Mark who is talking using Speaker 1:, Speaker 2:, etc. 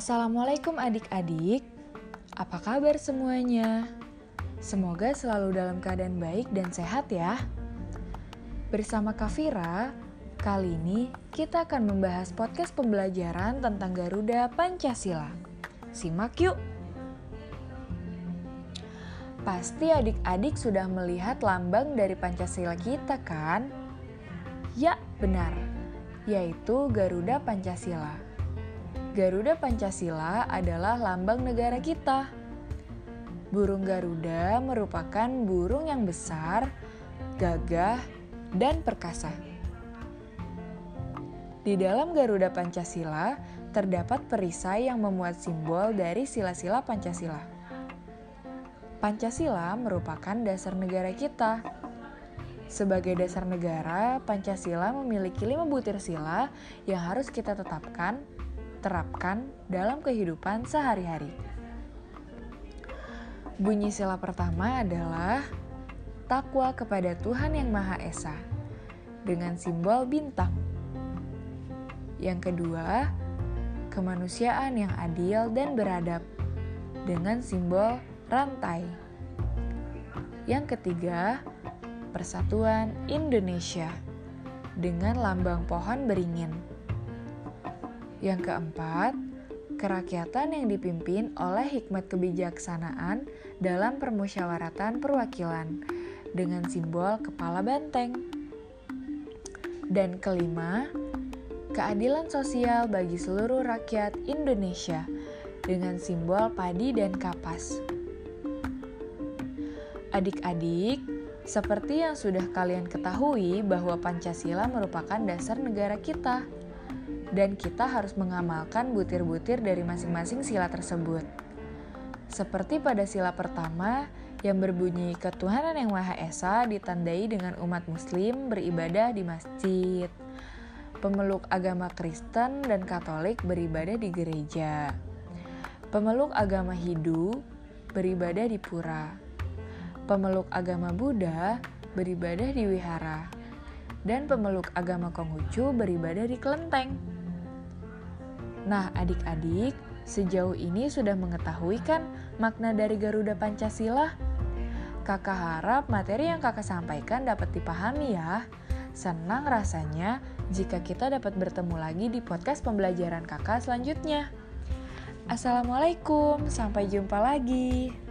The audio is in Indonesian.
Speaker 1: Assalamualaikum adik-adik, apa kabar semuanya? Semoga selalu dalam keadaan baik dan sehat ya. Bersama Kafira, kali ini kita akan membahas podcast pembelajaran tentang Garuda Pancasila. Simak yuk! Pasti adik-adik sudah melihat lambang dari Pancasila kita kan? Ya, benar. Yaitu Garuda Pancasila. Garuda Pancasila adalah lambang negara kita. Burung Garuda merupakan burung yang besar, gagah, dan perkasa. Di dalam Garuda Pancasila terdapat perisai yang memuat simbol dari sila-sila Pancasila. Pancasila merupakan dasar negara kita. Sebagai dasar negara, Pancasila memiliki lima butir sila yang harus kita tetapkan terapkan dalam kehidupan sehari-hari. Bunyi sila pertama adalah takwa kepada Tuhan Yang Maha Esa dengan simbol bintang. Yang kedua, kemanusiaan yang adil dan beradab dengan simbol rantai. Yang ketiga, persatuan Indonesia dengan lambang pohon beringin. Yang keempat, kerakyatan yang dipimpin oleh hikmat kebijaksanaan dalam permusyawaratan perwakilan dengan simbol kepala banteng. Dan kelima, keadilan sosial bagi seluruh rakyat Indonesia dengan simbol padi dan kapas. Adik-adik, seperti yang sudah kalian ketahui bahwa Pancasila merupakan dasar negara kita dan kita harus mengamalkan butir-butir dari masing-masing sila tersebut. Seperti pada sila pertama yang berbunyi ketuhanan yang Maha Esa ditandai dengan umat muslim beribadah di masjid. Pemeluk agama Kristen dan Katolik beribadah di gereja. Pemeluk agama Hindu beribadah di pura. Pemeluk agama Buddha beribadah di wihara. Dan pemeluk agama Konghucu beribadah di kelenteng. Nah, adik-adik, sejauh ini sudah mengetahui kan makna dari Garuda Pancasila? Kakak harap materi yang kakak sampaikan dapat dipahami ya. Senang rasanya jika kita dapat bertemu lagi di podcast pembelajaran kakak selanjutnya. Assalamualaikum, sampai jumpa lagi.